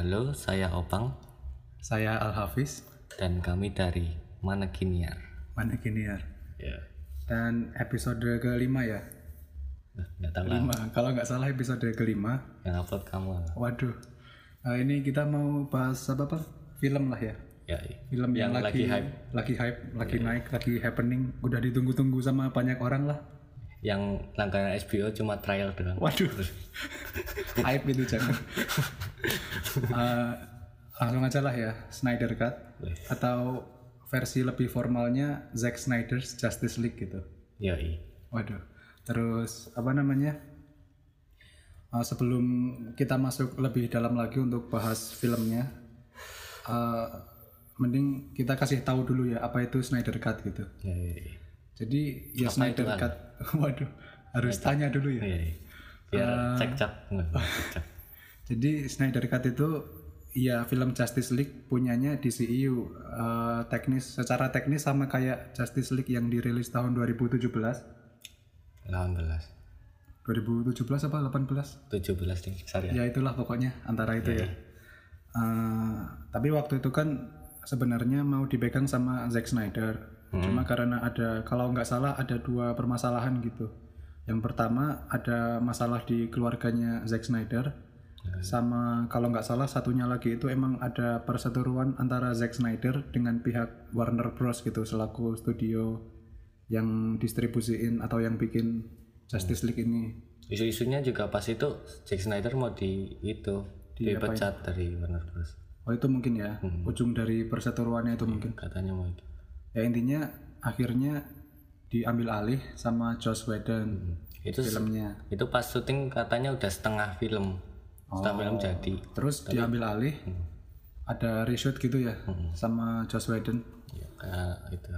Halo, saya Opang Saya Al Hafiz, dan kami dari Manekiniar. Manekiniar. Ya. Dan episode kelima ya. Nah, Nggak tahu lah. Lima. Kalau nggak salah episode kelima. Yang upload kamu. Waduh. Nah, ini kita mau bahas apa pak? Film lah ya. Ya, iya. Film yang, Yang lagi lagi hype. lagi hype, lagi naik, lagi happening. Udah ditunggu-tunggu sama banyak orang lah. Yang langganan HBO cuma trial doang. Waduh. hype itu jangan. Eh, langsung aja lah ya, Snyder Cut atau versi lebih formalnya Zack Snyder's Justice League gitu. Ya, iya. Waduh. Terus apa namanya? Uh, sebelum kita masuk lebih dalam lagi untuk bahas filmnya, uh, mending kita kasih tahu dulu ya apa itu Snyder Cut gitu. Ya, iya. iya. Jadi ya Snyder Cut, waduh harus tanya dulu ya. Iya, iya. Biar cek cak. Jadi Snyder Cut itu ya film Justice League punyanya DCEU. Uh, teknis secara teknis sama kayak Justice League yang dirilis tahun 2017. 18. 2017 apa 18? 17 nih, sorry ya. ya itulah pokoknya antara itu ya. Eh, tapi waktu itu kan sebenarnya mau dipegang sama Zack Snyder. Cuma karena ada kalau nggak salah ada dua permasalahan gitu. Yang pertama ada masalah di keluarganya Zack Snyder. Sama kalau nggak salah satunya lagi itu emang ada perseteruan antara Zack Snyder dengan pihak Warner Bros gitu selaku studio yang distribusiin atau yang bikin Justice League ini. Isu-isunya juga pas itu Zack Snyder mau di itu dipecat dari Warner Bros. Oh itu mungkin ya ujung dari perseteruannya itu mungkin. Katanya mau itu. Ya intinya akhirnya diambil alih sama Joss Whedon Itu filmnya. itu pas syuting katanya udah setengah film. Setengah film jadi. Terus diambil alih ada reshoot gitu ya sama Joss Whedon. Ya, kayak itu.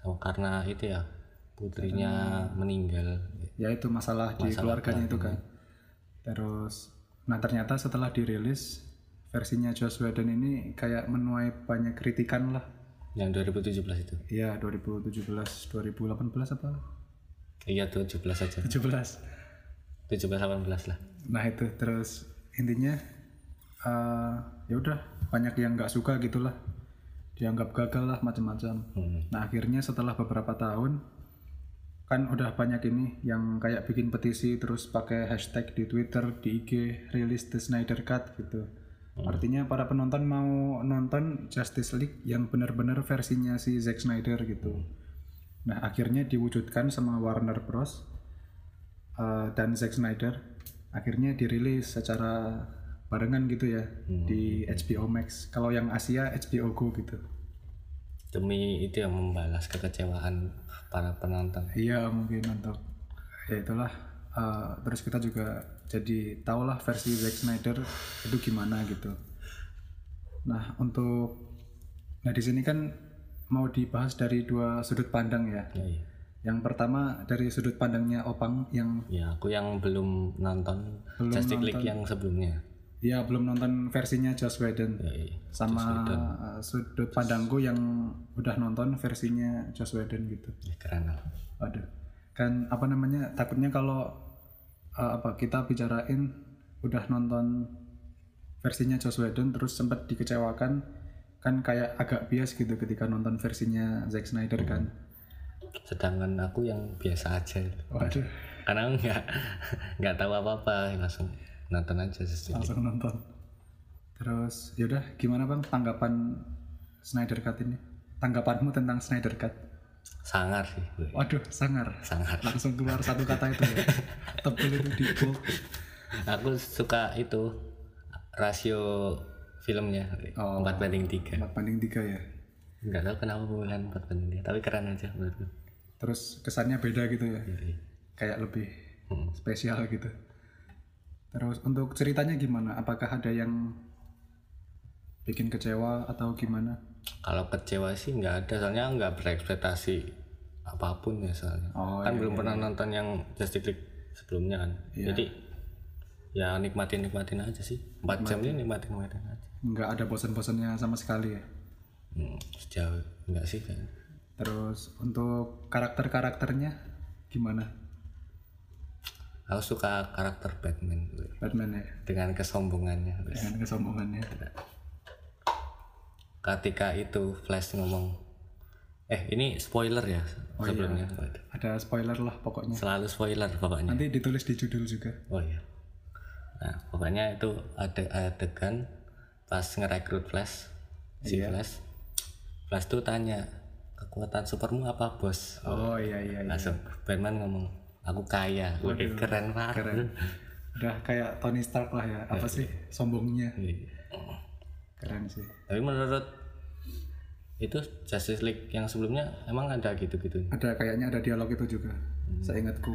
Sama karena itu ya putrinya meninggal. Ya itu masalah, di keluarganya itu kan. Terus nah ternyata setelah dirilis versinya Joss Whedon ini kayak menuai banyak kritikan lah. Yang 2017 itu. Iya 2017, 2018 apa? Iya 17 aja. 17. 17 18 lah. Nah itu terus intinya eh ya udah banyak yang nggak suka gitulah dianggap gagal lah macam-macam. Hmm. Nah akhirnya setelah beberapa tahun kan udah banyak ini yang kayak bikin petisi terus pakai hashtag di Twitter, di IG, rilis The Snyder Cut gitu. Artinya para penonton mau nonton Justice League yang benar-benar versinya si Zack Snyder gitu. Nah akhirnya diwujudkan sama Warner Bros. uh, dan Zack Snyder akhirnya dirilis secara barengan gitu ya di HBO Max. Kalau yang Asia HBO Go gitu. Demi itu yang membalas kekecewaan para penonton. Iya mungkin untuk ya itulah. Uh, terus kita juga jadi tahulah versi Zack Snyder itu gimana gitu. Nah untuk nah di sini kan mau dibahas dari dua sudut pandang ya. Ya, iya. Yang pertama dari sudut pandangnya Opang yang Ya, aku yang belum nonton Justice League yang sebelumnya. ya belum nonton versinya Joss Whedon Ya, iya. sama uh, sudut pandangku yang udah nonton versinya Joss Whedon gitu. Ya, keren lah. Aduh. Kan apa namanya? Takutnya kalau uh, apa kita bicarain udah nonton versinya Joss Whedon terus sempat dikecewakan kan kayak agak bias gitu ketika nonton versinya Zack Snyder kan. Sedangkan aku yang biasa aja. Waduh, Karena nggak nggak tahu apa-apa langsung nonton aja League. langsung nonton. Terus yaudah gimana Bang tanggapan Snyder Cut ini? Tanggapanmu tentang Snyder Cut? Sangar sih. gue. Waduh, sangar. Sangar. Langsung keluar satu kata itu ya. Tebel itu di bold. Aku suka itu rasio filmnya Oh. 4 banding 3 4 banding 3 ya. nggak tahu kenapa pemilihan 4 banding 3 tapi keren aja menurutku Terus kesannya beda gitu ya. Jadi, Kayak lebih hmm. spesial gitu. Terus untuk ceritanya gimana? Apakah ada yang bikin kecewa atau gimana? kalau kecewa sih nggak ada soalnya nggak berekspektasi apa pun ya soalnya Oh, kan belum pernah nonton yang Justice League sebelumnya kan jadi ya nikmatin nikmatin aja sih 4 jam ini nikmatin nikmatin aja Nggak ada bosan-bosannya sama sekali ya. hmm, sejauh nggak sih kan Terus untuk karakter-karakternya gimana? aku suka karakter Batman. Batman ya? Dengan kesombongannya. Dengan kesombongannya. Ketika itu Flash ngomong eh ini spoiler ya sebelumnya. Ada spoiler lah pokoknya. Selalu spoiler pokoknya. Nanti ditulis di judul juga. Oh iya. Nah pokoknya itu ada adegan pas ngerekrut Flash si Flash. Flash tuh tanya kekuatan supermu apa bos? Oh iya iya, iya. langsung. Batman ngomong aku kaya. Wih, keren banget keren. Udah kayak Tony Stark lah ya. Apa sih sombongnya? Iya. keren sih. Tapi menurut itu Justice League yang sebelumnya emang ada gitu-gitu? Ada kayaknya ada dialog itu juga. Saya ingatku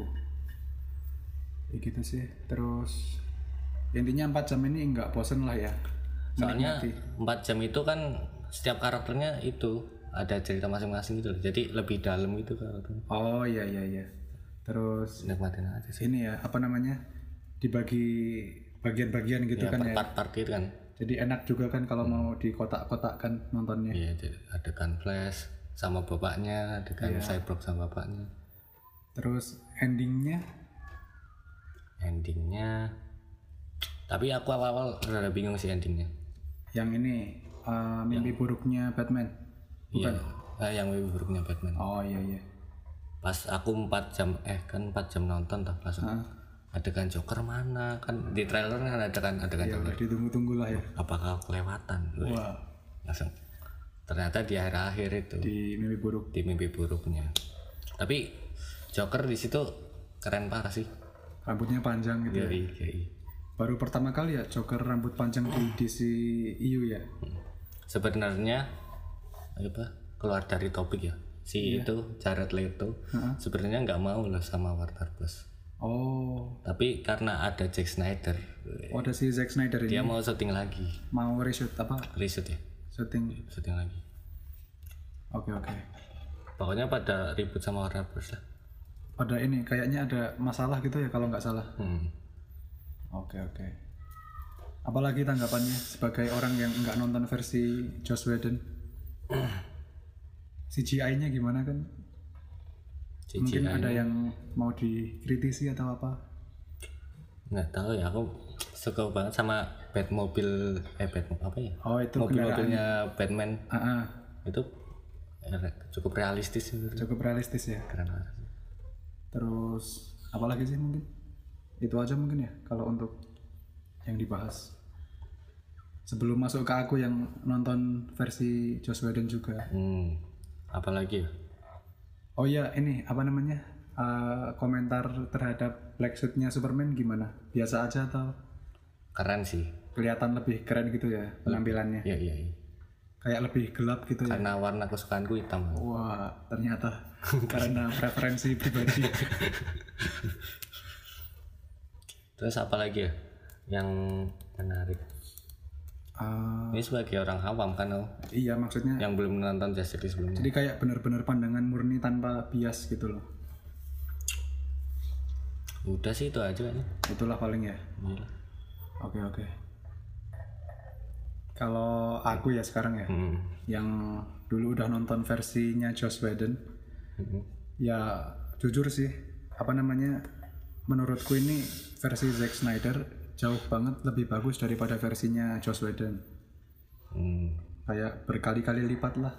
ya gitu sih. Terus intinya 4 jam ini nggak bosen lah ya. Soalnya 4 jam itu kan setiap karakternya itu ada cerita masing-masing gitu loh. Jadi lebih dalam gitu karakternya oh iya iya iya. Terus nikmatin aja sih. ini ya apa namanya dibagi bagian-bagian gitu ya, kan per ya. part-part gitu kan. Jadi enak juga kan kalau mau di kotak-kotakkan nontonnya. Iya jadi adegan Flash sama bapaknya adegan Cyborg sama bapaknya. Terus endingnya? Endingnya tapi aku awal-awal rada bingung sih endingnya. Yang ini uh, mimpi buruknya Batman iya. Eh, yang lebih buruknya Batman. Oh iya iya. Pas aku 4 jam eh kan 4 jam nonton tuh langsung adegan Joker mana? Kan di trailer kan ada kan adegan ya Joker. ditunggu-tunggu lah ya. Apakah kelewatan? Wah. langsung. Ternyata di akhir-akhir itu. Di mimpi buruk. Di mimpi buruknya. Tapi Joker di situ keren parah sih. Rambutnya panjang gitu ya. dari kayak baru pertama kali ya Joker rambut panjang di DC EU ya? Sebenarnya apa keluar dari topik ya. Si itu Jared Leto sebenarnya nggak mau loh sama Warner Bros. Oh. Tapi karena ada Zack Snyder oh, ada si Zack Snyder ini. dia mau syuting lagi. Mau reshoot apa? Reshoot ya? Syuting. Syuting lagi. Oke oke. Pokoknya pada ribut sama Warner Bros. lah. Pada ini kayaknya ada masalah gitu ya kalau nggak salah. Hmm. oke oke. Apalagi tanggapannya sebagai orang yang nggak nonton versi Joss Whedon CGI-nya gimana kan? CGI mungkin ada yang mau dikritisi atau apa? Nggak tahu ya aku suka banget sama Batmobile eh Batmobile apa ya? Oh itu mobil-mobilnya Batman. Ah, ah, itu eh, cukup realistis cukup realistis ya. Keren banget. Terus apalagi sih mungkin? Itu aja mungkin ya kalau untuk yang dibahas sebelum masuk ke aku yang nonton versi Joss Whedon juga. Hmm. apalagi? Oh iya ini apa namanya? Eh, komentar terhadap black suitnya Superman gimana? Biasa aja atau? Keren sih. Kelihatan lebih keren gitu ya penampilannya? Iya iya, iya. kayak lebih gelap gitu ya? Karena warna kesukaanku hitam. Wah ternyata karena preferensi pribadi. Terus apa lagi ya yang menarik Ah, ini sebagai orang awam kan oh, iya maksudnya yang belum nonton Justice League sebelumnya. Jadi kayak benar-benar pandangan murni tanpa bias gitu loh. Udah sih itu aja kan itulah paling ya. Gila. oke oke. Kalau aku ya sekarang ya hmm. yang dulu udah nonton versinya Joss Whedon Hmm. ya jujur sih apa namanya menurutku ini versi Zack Snyder jauh banget lebih bagus daripada versinya Joss Whedon. Hmm. kayak berkali-kali lipat lah.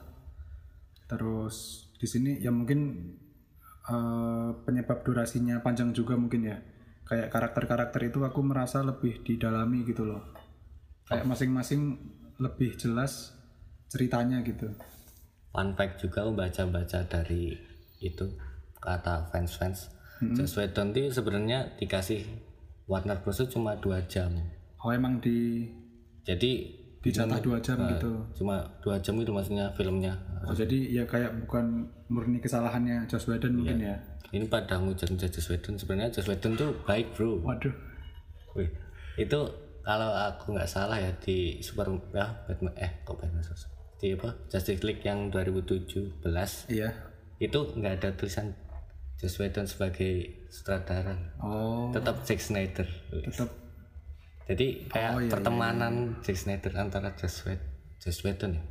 Terus di sini ya mungkin eh, penyebab durasinya panjang juga mungkin ya. Kayak karakter-karakter itu aku merasa lebih didalami gitu loh. Kayak masing-masing lebih jelas ceritanya gitu. Fun fact juga aku baca-baca dari itu kata fans-fans. Joss Whedon tuh sebenarnya dikasih Warner Bros. itu cuma dua jam. Oh emang di jadi dijatah dua jam gitu? cuma dua jam itu maksudnya filmnya. Oh jadi ya kayak bukan murni kesalahannya Joss Whedon mungkin ya? Ini pada ngujat Joss Whedon. Sebenarnya Joss Whedon tuh baik bro. Waduh. Wih, itu kalau aku nggak salah ya di Super ya Batman eh kok Batman di apa? Justice League yang 2017 iya. Itu nggak ada tulisan Joss Whedon sebagai sutradara. Oh. Tetap Zack Snyder. Tetap. Jadi kayak Oh, iya, pertemanan Zack Snyder antara Joss Whedon Joss Whedon ya?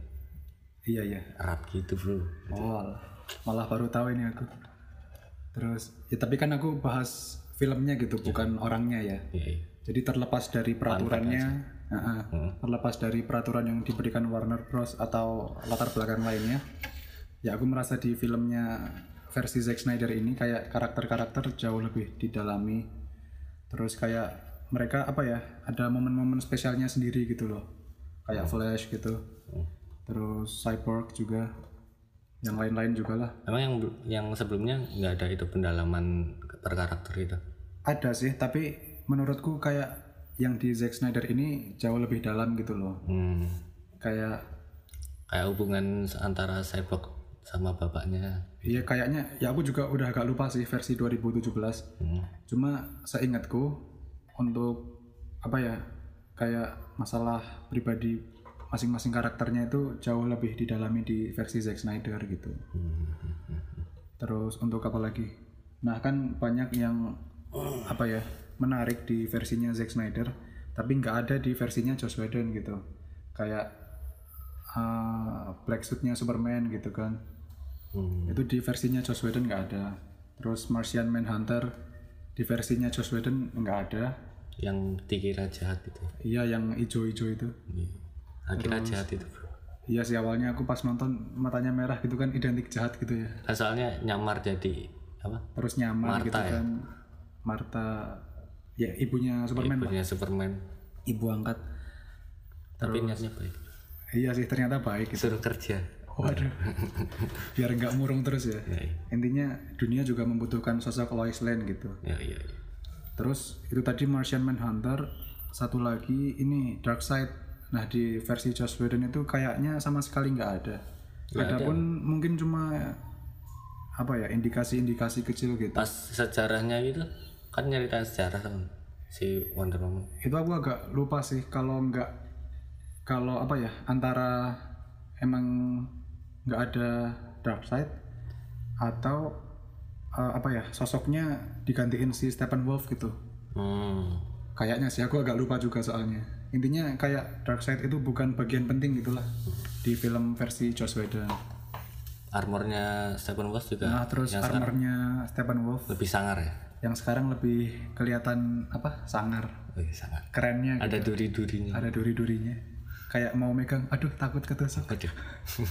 Iya iya. Erat gitu bro. Oh, alah. malah baru tahu ini aku. Terus, ya tapi kan aku bahas filmnya gitu bukan orangnya ya. Iya, iya. jadi terlepas dari peraturannya uh-uh, Hmm. terlepas dari peraturan yang diberikan Warner Bros. atau latar belakang lainnya ya aku merasa di filmnya versi Zack Snyder ini kayak karakter-karakter jauh lebih didalami. Terus kayak mereka apa ya ada momen-momen spesialnya sendiri gitu loh. Kayak Flash gitu. Terus Cyborg juga. Yang lain-lain juga lah. Emang yang yang sebelumnya nggak ada itu pendalaman per karakter itu. ada sih tapi menurutku kayak yang di Zack Snyder ini jauh lebih dalam gitu loh. Hmm. kayak Kayak hubungan antara cyborg sama bapaknya. iya kayaknya ya aku juga udah agak lupa sih versi 2017 Hmm. cuma seingatku untuk apa ya kayak masalah pribadi masing-masing karakternya itu jauh lebih didalami di versi Zack Snyder gitu. Terus untuk apa lagi? Nah kan banyak yang apa ya menarik di versinya Zack Snyder tapi nggak ada di versinya Joss Whedon gitu. Kayak uh, black suitnya Superman gitu kan Hmm. itu di versinya Joss Whedon nggak ada terus Martian Manhunter di versinya Joss Whedon nggak ada Yang dikira jahat itu. iya yang ijo-ijo itu Iya. Akhirnya jahat itu, Bro. iya sih awalnya aku pas nonton matanya merah gitu kan identik jahat gitu ya Kan soalnya nyamar jadi apa? terus nyamar Martha gitu ya? kan Martha ya ibunya Superman lah Punya Superman. ibu angkat Tapi niatnya baik. iya sih ternyata baik gitu Suruh kerja. Waduh biar nggak murung terus ya Ya, iya. intinya dunia juga membutuhkan sosok Lois Lane gitu Ya, iya, iya. Terus itu tadi Martian Manhunter, satu lagi ini Darkseid. Nah di versi Joss Whedon itu kayaknya sama sekali nggak ada. Adapun mungkin cuma apa ya indikasi-indikasi kecil gitu. Pas sejarahnya itu kan nyeritain sejarah kan si Wonder Woman. Itu aku agak lupa sih kalau nggak kalau apa ya antara emang nggak ada Darkseid atau eh, apa ya sosoknya digantiin si Steppenwolf gitu. Hmm. Kayaknya sih aku agak lupa juga soalnya. Intinya kayak Darkseid itu bukan bagian penting gitulah di film versi Joss Whedon. Armornya Steppenwolf juga Nah, terus armornya Steppenwolf lebih sangar ya. yang sekarang lebih kelihatan apa? sangar. Wih, sangar. Kerennya gitu. Ada duri-durinya. Ada duri-durinya. Kayak mau megang, aduh takut ketusuk. Waduh.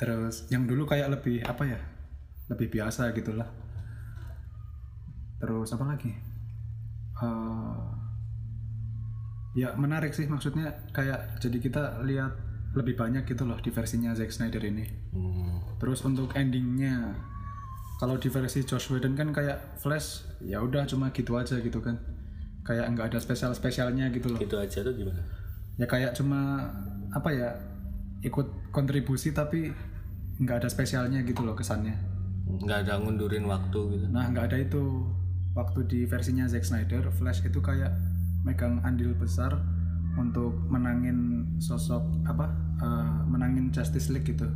Terus yang dulu kayak lebih apa ya? Lebih biasa gitulah. Terus apa lagi? Eh, ya menarik sih maksudnya kayak jadi kita lihat lebih banyak gitu loh di versinya Zack Snyder ini. Hmm. Terus untuk endingnya, kalau di versi Josh Whedon kan kayak Flash, ya udah cuma gitu aja gitu kan, kayak nggak ada spesial spesialnya gitu loh. Gitu aja tuh gimana? Ya kayak cuma apa ya ikut kontribusi tapi nggak ada spesialnya gitu loh kesannya. Nggak ada ngundurin waktu gitu. Nah nggak ada itu waktu di versinya Zack Snyder, Flash itu kayak megang andil besar untuk menangin sosok apa eh, menangin Justice League gitu.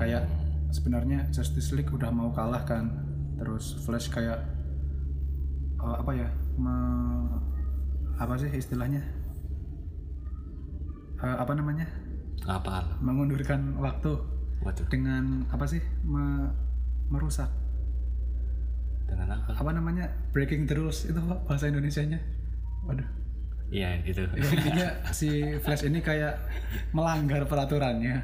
Kayak sebenarnya Justice League udah mau kalah kan, terus Flash kayak eh, apa ya me- apa sih istilahnya? Eh, apa namanya? Apa? Mengundurkan waktu Waduh. dengan apa sih? Me- merusak Dengan apa? apa namanya breaking the rules itu bahasa Indonesianya waduh Iya gitu. ya, intinya si Flash ini kayak melanggar peraturannya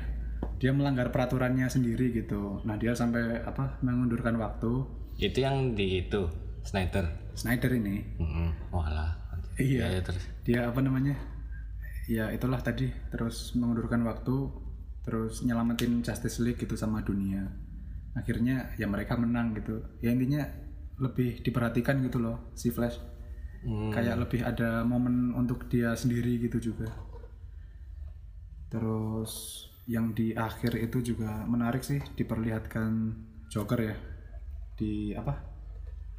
dia melanggar peraturannya sendiri gitu nah dia sampai apa mengundurkan waktu itu yang di itu Snyder. Snyder ini Hmm. Walah. iya Ya, ya, terus. dia apa namanya ya itulah tadi. Terus mengundurkan waktu terus nyelamatin Justice League gitu sama dunia. Akhirnya ya mereka menang gitu. Ya intinya lebih diperhatikan gitu loh si Flash. Hmm. kayak lebih ada momen untuk dia sendiri gitu juga. Terus yang di akhir itu juga menarik sih diperlihatkan Joker ya. Di apa?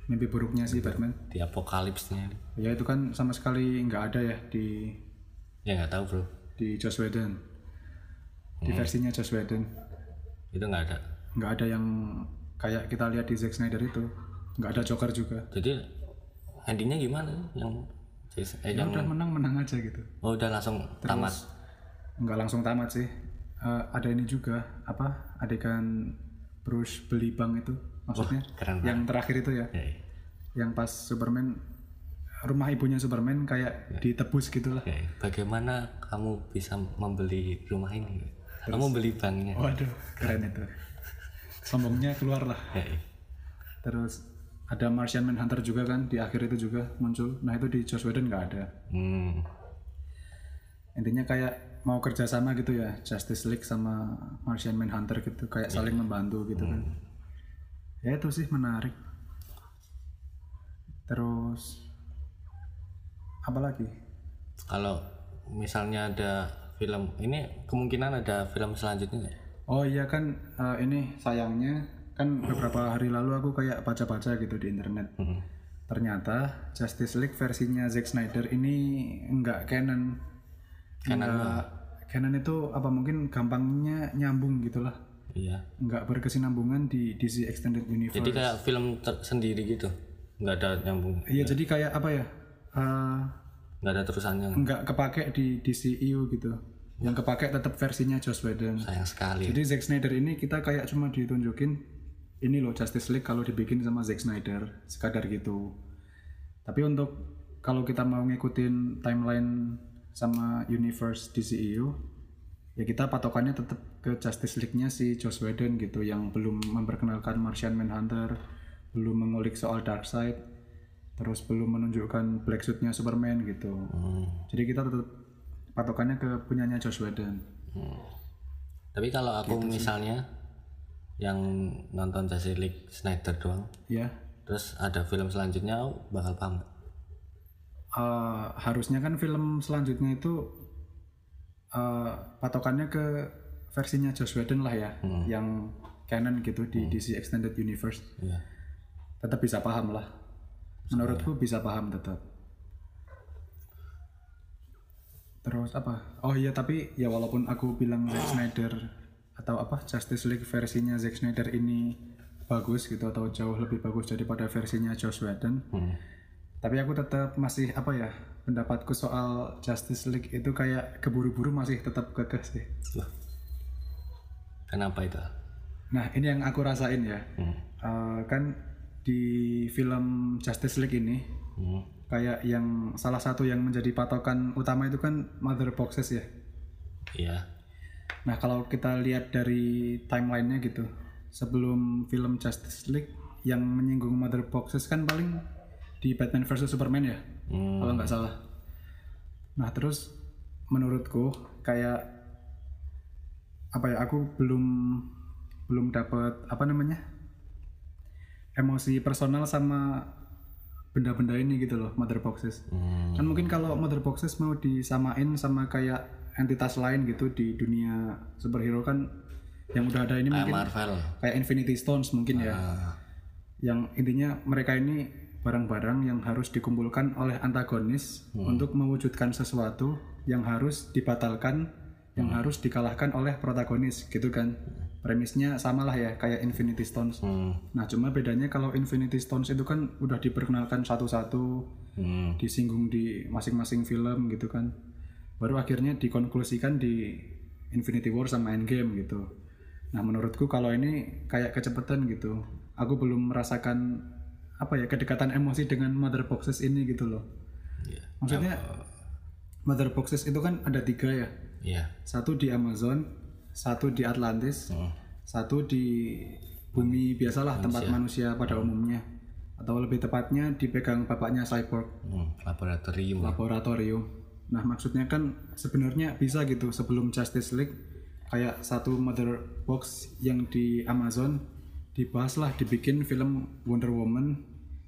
Mimpi buruknya si Batman. Di apokalipsnya. ya itu kan sama sekali nggak ada ya di Ya nggak tahu bro. di Joss Whedon di versinya Joss Whedon Itu nggak ada. nggak ada yang kayak kita lihat di Zack Snyder itu nggak ada Joker juga Jadi endingnya gimana? Yang eh, ya yang udah menang menang aja gitu oh, udah langsung tamat. nggak langsung tamat sih Eh, ada ini juga apa adegan Bruce beli bank itu maksudnya keren yang terakhir itu ya Ya, ya. yang pas Superman rumah ibunya Superman kayak ditebus gitu lah Ya, bagaimana kamu bisa membeli rumah ini? Kamu beli banknya. waduh keren itu. Sombongnya keluar lah Ya, ya. terus ada Martian Manhunter juga kan di akhir itu juga muncul. Nah itu di Joss Whedon nggak ada. Hmm. intinya kayak mau kerjasama gitu ya Justice League sama Martian Manhunter gitu kayak saling membantu gitu kan. Ya itu sih menarik. Terus apa lagi Kalau misalnya ada film ini kemungkinan ada film selanjutnya nggak? oh iya kan eh, ini sayangnya kan beberapa hari lalu aku kayak baca-baca gitu di internet Hmm. ternyata Justice League versinya Zack Snyder ini enggak canon enggak canon itu apa mungkin gampangnya nyambung gitulah Iya. nggak berkesinambungan di DC Extended Universe. Jadi kayak film sendiri gitu, nggak ada nyambung, Iya, jadi kayak apa ya? Eh, nggak ada terusannya. nggak kepake di DCEU gitu. Yang kepake tetap versinya Joss Whedon. Sayang sekali. Jadi Zack Snyder ini kita kayak cuma ditunjukin ini loh Justice League kalau dibikin sama Zack Snyder, sekadar gitu. Tapi untuk kalau kita mau ngikutin timeline sama universe DCEU, ya kita patokannya tetap ke Justice League-nya si Joss Whedon gitu yang belum memperkenalkan Martian Manhunter, belum mengulik soal Darkseid, terus belum menunjukkan black suit-nya Superman gitu. Hmm. Jadi kita tetap patokannya ke punyanya Joss Whedon. Tapi kalau aku Gitu misalnya yang nonton Justice League Snyder doang, Ya, terus ada film selanjutnya, aku bakal paham. Eh, harusnya kan film selanjutnya itu eh, patokannya ke versinya Joss Whedon lah ya, yang canon gitu di DC Extended Universe. Iya. Tetap bisa paham lah. Menurutku bisa paham tetap. Terus apa? Oh iya tapi ya walaupun aku bilang Zack Snyder atau apa Justice League versinya Zack Snyder ini bagus gitu atau jauh lebih bagus daripada versinya Joss Whedon. Hmm. Tapi aku tetap masih apa ya pendapatku soal Justice League itu kayak keburu-buru masih tetap kekeh sih. Loh. Kenapa itu? Nah ini yang aku rasain ya. Hmm. Eh, kan di film Justice League ini Hmm. kayak yang salah satu yang menjadi patokan utama itu kan mother boxes ya. Iya. Nah kalau kita lihat dari timelinenya gitu, sebelum film Justice League yang menyinggung mother boxes kan paling di Batman vs Superman ya, Hmm. kalau nggak salah. Nah terus menurutku kayak apa ya aku belum belum dapat apa namanya emosi personal sama benda-benda ini gitu loh mother boxes. Hmm. Kan mungkin kalau mother boxes mau disamain sama kayak entitas lain gitu di dunia superhero kan yang udah ada ini mungkin Marvel. kayak Infinity Stones mungkin ya. Ah. Yang intinya mereka ini barang-barang yang harus dikumpulkan oleh antagonis untuk mewujudkan sesuatu yang harus dibatalkan, yang harus dikalahkan oleh protagonis gitu kan. Premisnya samalah ya kayak Infinity Stones. Hmm. Nah, cuma bedanya kalau Infinity Stones itu kan udah diperkenalkan satu-satu, Hmm. disinggung di masing-masing film gitu kan baru akhirnya dikonklusikan di Infinity War sama Endgame gitu nah menurutku kalau ini kayak kecepatan gitu aku belum merasakan apa ya kedekatan emosi dengan mother boxes ini gitu loh Iya. maksudnya mother boxes itu kan ada tiga ya Iya. satu di Amazon satu di Atlantis Hmm. satu di bumi biasalah tempat manusia pada umumnya atau lebih tepatnya dipegang bapaknya Cyborg Hmm. Laboratorium. laboratorium. Nah, maksudnya kan sebenarnya bisa gitu sebelum Justice League kayak satu mother box yang di Amazon dibahaslah dibikin film Wonder Woman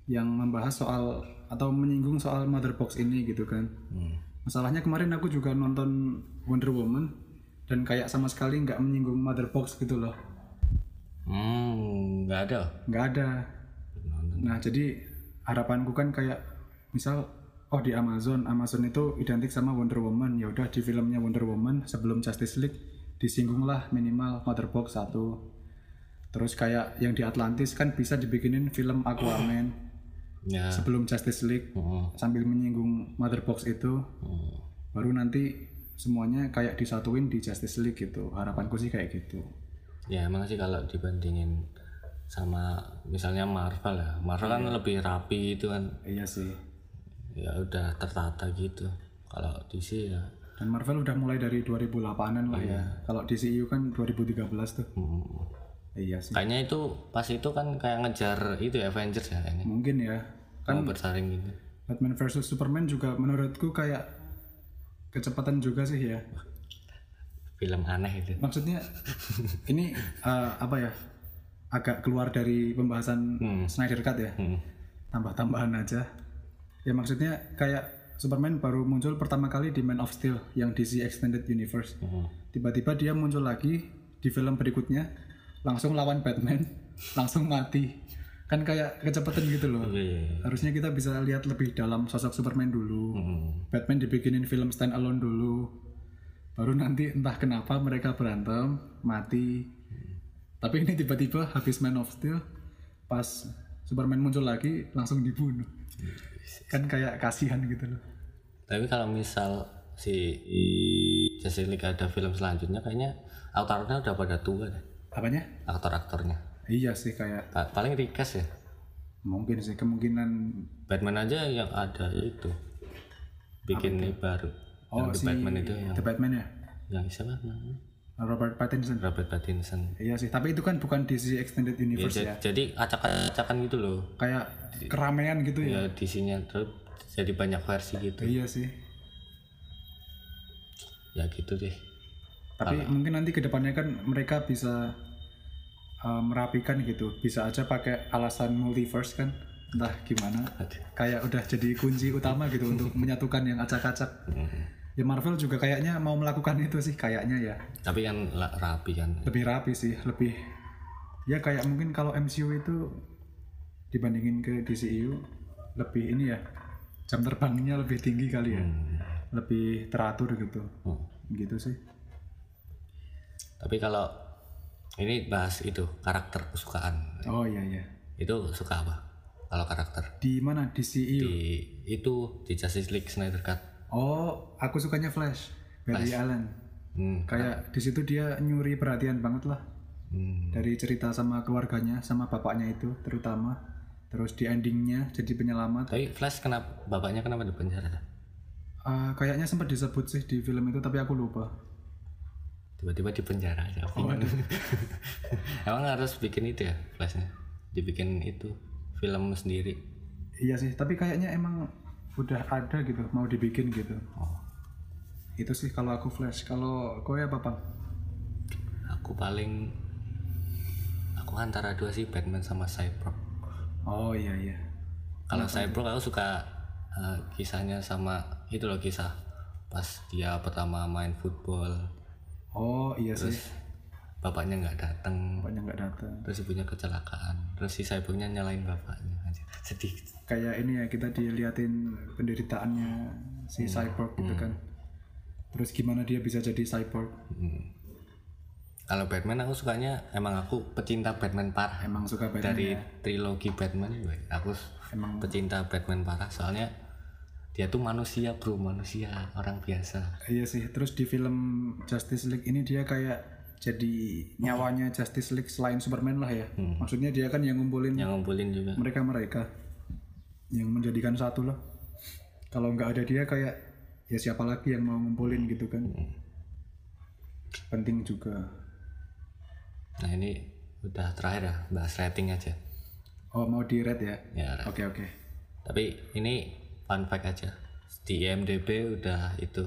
yang membahas soal atau menyinggung soal mother box ini gitu kan. Hmm. Masalahnya kemarin aku juga nonton Wonder Woman dan kayak sama sekali nggak menyinggung mother box gitu loh. Hmm. Nggak ada. nggak ada. Nah, jadi harapanku kan kayak misal oh di Amazon, Amazon itu identik sama Wonder Woman. Ya udah di filmnya Wonder Woman sebelum Justice League disinggunglah minimal Mother Box satu. Terus kayak yang di Atlantis kan bisa dibikinin film Aquaman Ya. sebelum Justice League Hmm. sambil menyinggung Mother Box itu. Hmm. Baru nanti semuanya kayak disatuin di Justice League gitu. Harapanku sih kayak gitu. Ya emang sih kalau dibandingin sama misalnya Marvel ya. Marvel kan lebih rapi itu kan. Iya sih. Ya udah tertata gitu. Kalau DC ya. Dan Marvel udah mulai dari 2008an lah ya. Kalau DCU kan 2013 tuh. Hmm, iya sih. Kayaknya itu pas itu kan kayak ngejar itu ya Avengers ya ini mungkin ya. Kan mau bersaing gitu. Batman versus Superman juga menurutku kayak kecepatan juga sih ya. Film aneh itu. Maksudnya ini eh, apa ya agak keluar dari pembahasan Snyder Cut ya. Hmm. tambah-tambahan aja. Ya maksudnya kayak Superman baru muncul pertama kali di Man of Steel yang DC Extended Universe. Hmm. tiba-tiba dia muncul lagi di film berikutnya langsung lawan Batman langsung mati kan kayak kecepatan gitu loh Iya. harusnya kita bisa lihat lebih dalam sosok Superman dulu Hmm. Batman dibikinin film stand alone dulu baru nanti entah kenapa mereka berantem mati tapi ini tiba-tiba habis Man of Steel pas Superman muncul lagi langsung dibunuh kan kayak kasihan gitu loh Tapi kalau misal si Justice League ada film selanjutnya kayaknya aktornya udah pada tua deh. apanya Aktor-aktornya. Iya sih kayak Pa- Paling recast ya. mungkin sih kemungkinan Batman aja yang ada itu. Bikin ini baru. oh yang The si Batman itu yang The Batman ya yang siapa namanya? Robert Pattinson Robert Pattinson. iya sih tapi itu kan bukan DC Extended Ya, Universe ja- ya Jadi acak-acakan gitu loh. kayak keramaian gitu ya Ya di sini terus jadi banyak versi gitu. iya sih Ya gitu deh. tapi mungkin nanti ke depannya kan mereka bisa uh, merapikan gitu. Bisa aja pakai alasan multiverse kan. Entah gimana. Kayak udah jadi kunci utama gitu untuk menyatukan yang acak-acak. Ya Marvel juga kayaknya mau melakukan itu sih kayaknya ya. Tapi kan rapi kan. lebih rapi sih lebih ya kayak mungkin kalau MCU itu dibandingin ke DCU lebih ini ya jam terbangnya lebih tinggi kali ya. Lebih teratur gitu. Hmm. gitu sih. Tapi kalau ini bahas itu karakter kesukaan. oh iya iya Itu suka apa? Kalau karakter di mana DCU di itu di Justice League Snyder Cut. Oh, aku sukanya Flash, Barry Allen. Hmm. Kayak di situ dia nyuri perhatian banget lah Hmm. dari cerita sama keluarganya, sama bapaknya itu terutama. Terus di endingnya jadi penyelamat. Tapi Flash kenapa bapaknya kenapa di penjara? Ah, kayaknya sempat disebut sih di film itu, tapi aku lupa. Tiba-tiba di penjara aja. Emang harus bikin itu ya Flashnya? Dibikin itu film sendiri. Iya sih, tapi kayaknya emang udah ada gitu, mau dibikin gitu. Oh. Itu sih kalau aku Flash. Kalau kowe apa Bang? Aku paling aku antara dua sih Batman sama Cyborg. Oh iya iya. Kalau Cyborg aku suka eh, kisahnya sama itu loh kisah pas dia pertama main football Oh iya sih. bapaknya nggak datang Bapaknya nggak datang. terus ibunya kecelakaan. Terus si Cyborgnya nyalain bapaknya. Anjir, sedih. Kayak ini ya kita diliatin penderitaannya si cyborg gitu kan. Terus gimana dia bisa jadi cyborg? Hmm. kalau Batman aku sukanya emang aku pecinta Batman parah. Emang suka Batman dari ya? trilogi Batman gue aku emang pecinta Batman parah. Soalnya dia tuh manusia bro manusia orang biasa. Iya sih terus di film Justice League ini dia kayak jadi nyawanya Justice League selain Superman lah ya. Maksudnya dia kan yang ngumpulin yang ngumpulin juga. mereka mereka yang menjadikan satu lah. Kalau nggak ada dia kayak ya siapa lagi yang mau ngumpulin gitu kan? Penting juga. Nah ini udah terakhir ya bahas rating aja. Oh mau di red ya ya oke oke. Tapi ini fun fact aja. Di IMDb udah itu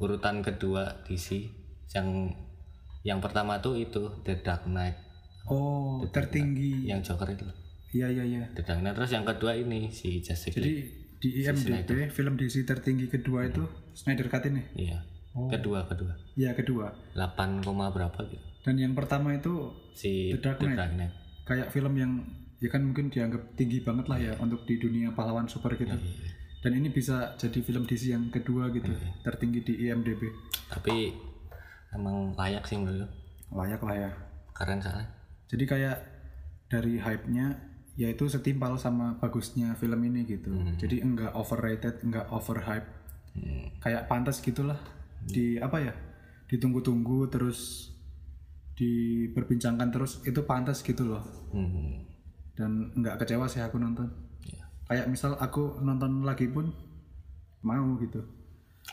urutan kedua DC yang yang pertama tuh itu The Dark Knight. Oh tertinggi. Yang Joker itu. Iya iya iya. The Dark Knight. Terus yang kedua ini si Justice Jadi League. di IMDb film DC tertinggi kedua itu Snyder Cut ini. iya. Kedua kedua. Ya kedua. 8, koma berapa gitu. Dan yang pertama itu si The Dark Knight. Knight. Kayak film yang ya kan mungkin dianggap tinggi banget lah ya untuk di dunia pahlawan super gitu. Dan ini bisa jadi film DC yang kedua gitu, tertinggi di IMDb. tapi emang layak sih menurut. Layak lah ya. keren soalnya Jadi kayak dari hype-nya yaitu setimpal sama bagusnya film ini gitu. Jadi enggak overrated, enggak overhype. Kayak pantas gitulah. Di apa ya? Ditunggu-tunggu terus diperbincangkan terus itu pantas gitu loh Hmm. dan nggak kecewa sih aku nonton. Kayak misal aku nonton lagi pun mau gitu.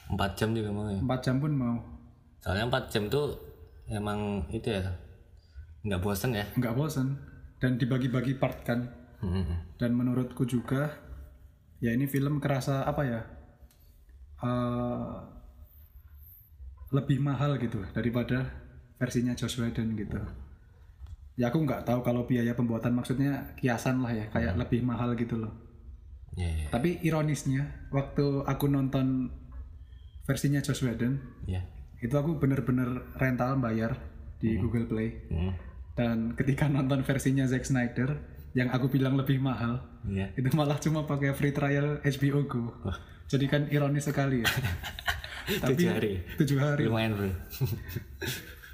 Empat jam juga mau ya. empat jam pun mau. Soalnya empat jam tuh emang itu ya nggak bosen ya. nggak bosan dan dibagi-bagi part kan. Hmm. dan menurutku juga ya ini film kerasa apa ya eh, lebih mahal gitu daripada versinya Joss Whedon gitu. Ya aku nggak tahu kalau biaya pembuatan maksudnya kiasan lah ya kayak lebih mahal gitu loh Ya, ya, tapi ironisnya waktu aku nonton versinya Joss Whedon ya. itu aku bener-bener rental bayar di Google Play Hmm. dan ketika nonton versinya Zack Snyder yang aku bilang lebih mahal Iya. itu malah cuma pakai free trial HBO Go jadi kan ironis sekali ya tapi Tujuh hari. tujuh hari Lumayan bro.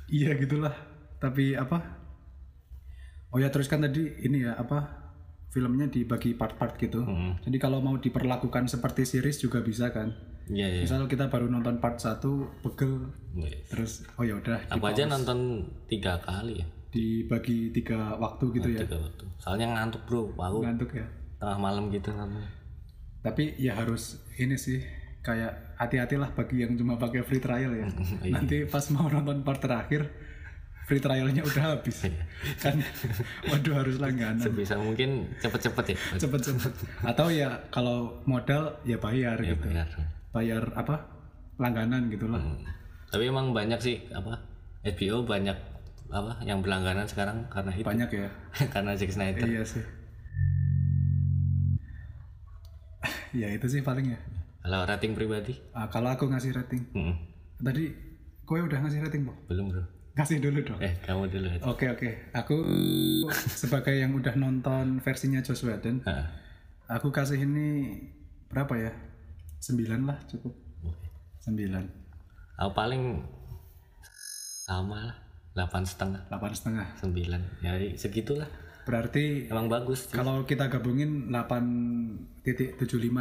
iya gitulah tapi apa oh ya terus kan tadi ini ya apa filmnya dibagi part-part gitu Hmm. jadi kalau mau diperlakukan seperti series juga bisa kan Iya ya. misal kita baru nonton part 1 pegel terus oh ya udah Aku aja nonton tiga kali ya. dibagi tiga waktu gitu ya Tiga waktu. Soalnya ngantuk bro. Aku ngantuk ya tengah malam gitu nonton. tapi ya harus ini sih kayak hati-hatilah bagi yang cuma pakai free trial ya nanti pas mau nonton part terakhir free trialnya udah habis kan waduh harus langganan Sebisa mungkin cepet-cepet ya. cepet-cepet atau ya kalau modal ya bayar Ya, gitu benar. bayar apa langganan gitulah Hmm. Tapi emang banyak sih apa HBO banyak apa yang berlangganan sekarang karena itu banyak ya karena Zack Snyder. iya sih ya itu sih paling ya Kalau rating pribadi? Ah, kalau aku ngasih rating Hmm. tadi kowe udah ngasih rating bu Belum bro. Ngasih dulu dong Eh kamu dulu. Oke oke, aku sebagai yang udah nonton versinya Joss Whedon, Ah, aku kasih ini berapa ya? 9 lah cukup. 9, Aku paling sama lah. Delapan setengah, 8 setengah. sembilan. Ya segitulah. Berarti Emang bagus. kalau kita gabungin 8.75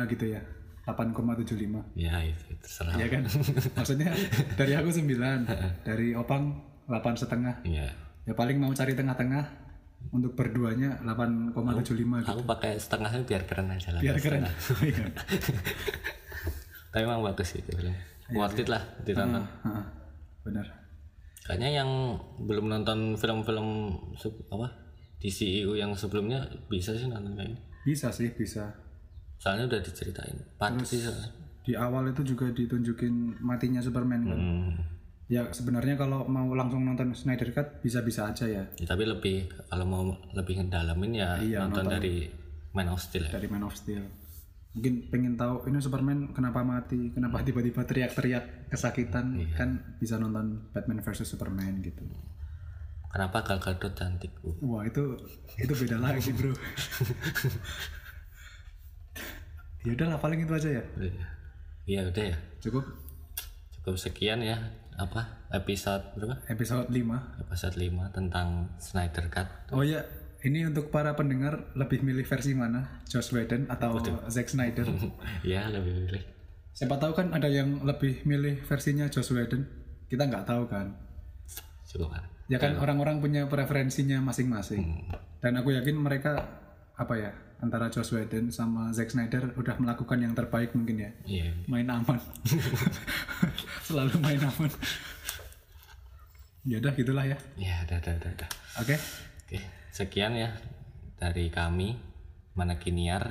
gitu ya. 8,75 Ya itu terserah. ya kan maksudnya dari aku 9 dari Opang 8 setengah Iya. ya paling mau cari tengah-tengah untuk berduanya 8,75 gitu Aku pakai setengahnya biar keren aja lah. biar keren Iya. Tapi emang bagus sih itu film. Worth it lah ditonton. Heeh, benar Kayaknya yang belum nonton film-film apa DCU yang sebelumnya bisa sih nonton kayaknya. bisa sih bisa Soalnya udah diceritain. Pantas sih soalnya. di awal itu juga ditunjukin matinya Superman kan Hmm. Ya sebenarnya kalau mau langsung nonton Snyder Cut bisa-bisa aja ya. Ya, tapi lebih kalau mau lebih ngedalamin ya Iya, nonton, dari Man of Steel ya. dari Man of Steel. Mungkin pengen tahu ini Superman kenapa mati kenapa tiba-tiba teriak-teriak kesakitan? Kan bisa nonton Batman versus Superman gitu. Kenapa Gal Gadot cantik? Uh, wah itu itu beda lagi bro. Ya udahlah paling itu aja ya. Iya. Iya, udah ya. cukup? Cukup sekian ya apa episode berapa? episode 5 Episode 5 tentang Snyder Cut. Oh ya, ini untuk para pendengar lebih milih versi mana? Joss Whedon atau Zack Snyder? ya lebih pilih. Siapa tahu kan ada yang lebih milih versinya Joss Whedon. Kita nggak tahu kan. Kan. Ya kan orang-orang punya preferensinya masing-masing. Dan aku yakin mereka apa ya antara Joss Whedon sama Zack Snyder udah melakukan yang terbaik mungkin ya. Iya. Main aman. Selalu main aman. Ya udah gitulah ya. Ya, udah, udah, udah, udah. Oke. Oke, sekian ya dari kami Manakiniar